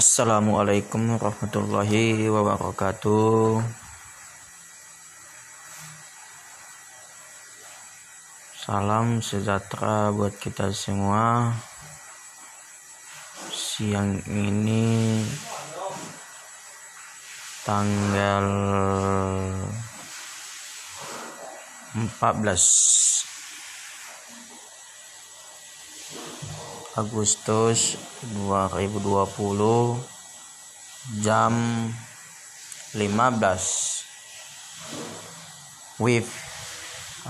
Assalamualaikum warahmatullahi wabarakatuh. Salam sejahtera buat kita semua. Siang ini tanggal 14 Agustus 2020 jam 15 WIB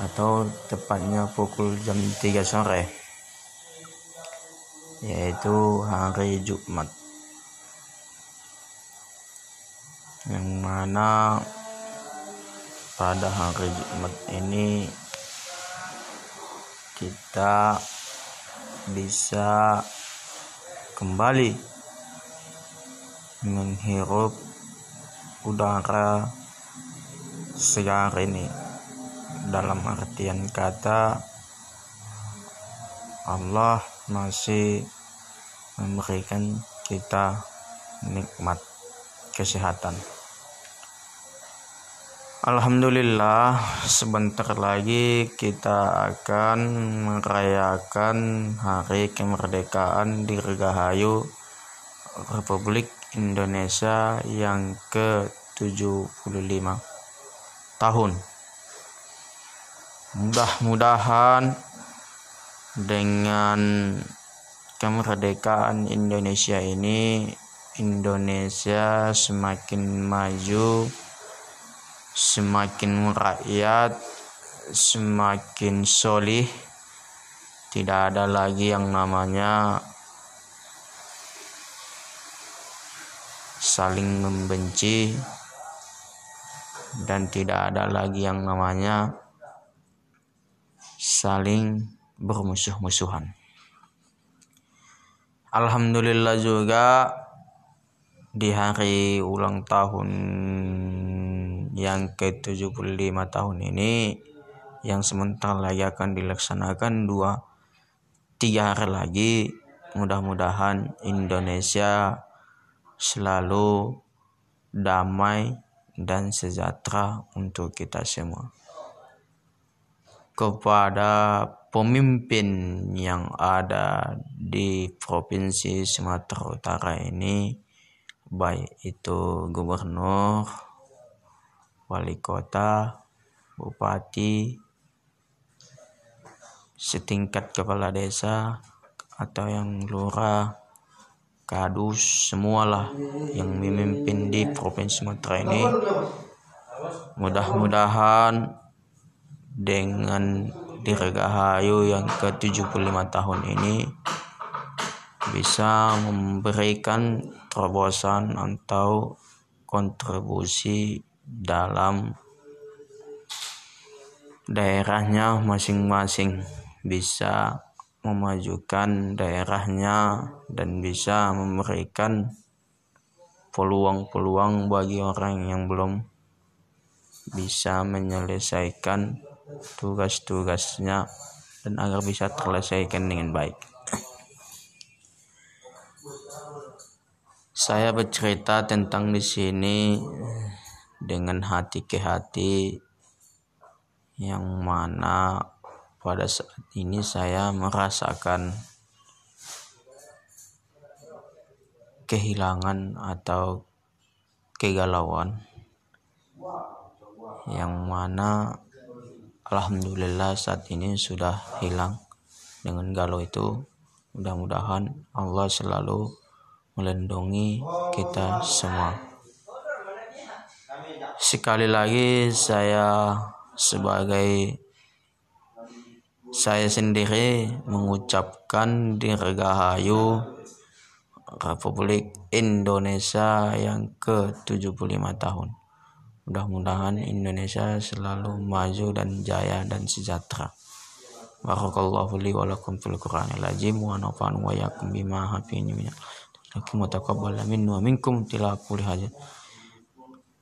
atau tepatnya pukul jam 3 sore yaitu hari Jumat. Yang mana pada hari Jumat ini kita bisa kembali menghirup udara segar ini dalam artian kata Allah masih memberikan kita nikmat kesehatan. Alhamdulillah, sebentar lagi kita akan merayakan Hari Kemerdekaan Dirgahayu Republik Indonesia yang ke-75 tahun. Mudah-mudahan dengan kemerdekaan Indonesia ini Indonesia semakin maju semakin rakyat semakin solih tidak ada lagi yang namanya saling membenci dan tidak ada lagi yang namanya saling bermusuh-musuhan. Alhamdulillah juga di hari ulang tahun yang ke-75 tahun ini yang sementara lagi akan dilaksanakan dua tiga hari lagi. Mudah-mudahan Indonesia selalu damai dan sejahtera untuk kita semua. Kepada pemimpin yang ada di provinsi Sumatera Utara ini baik itu gubernur wali kota, bupati, setingkat kepala desa atau yang lurah, kadus, semualah yang memimpin di provinsi Sumatera ini. Mudah-mudahan dengan Dirgahayu yang ke-75 tahun ini bisa memberikan terobosan atau kontribusi dalam daerahnya masing-masing bisa memajukan daerahnya dan bisa memberikan peluang-peluang bagi orang yang belum bisa menyelesaikan tugas-tugasnya dan agar bisa terselesaikan dengan baik. Saya bercerita tentang di sini dengan hati ke hati yang mana pada saat ini saya merasakan kehilangan atau kegalauan. Yang mana alhamdulillah saat ini sudah hilang dengan galau itu. Mudah-mudahan Allah selalu melindungi kita semua sekali lagi saya sebagai saya sendiri mengucapkan dirgahayu Republik Indonesia yang ke-75 tahun. Mudah-mudahan Indonesia selalu maju dan jaya dan sejahtera. Barakallahu li wa lakum fil Qur'anil azim wa nafa'an wa yakum bima hafini min. Lakum taqabbal minni wa minkum tilaqul hajat.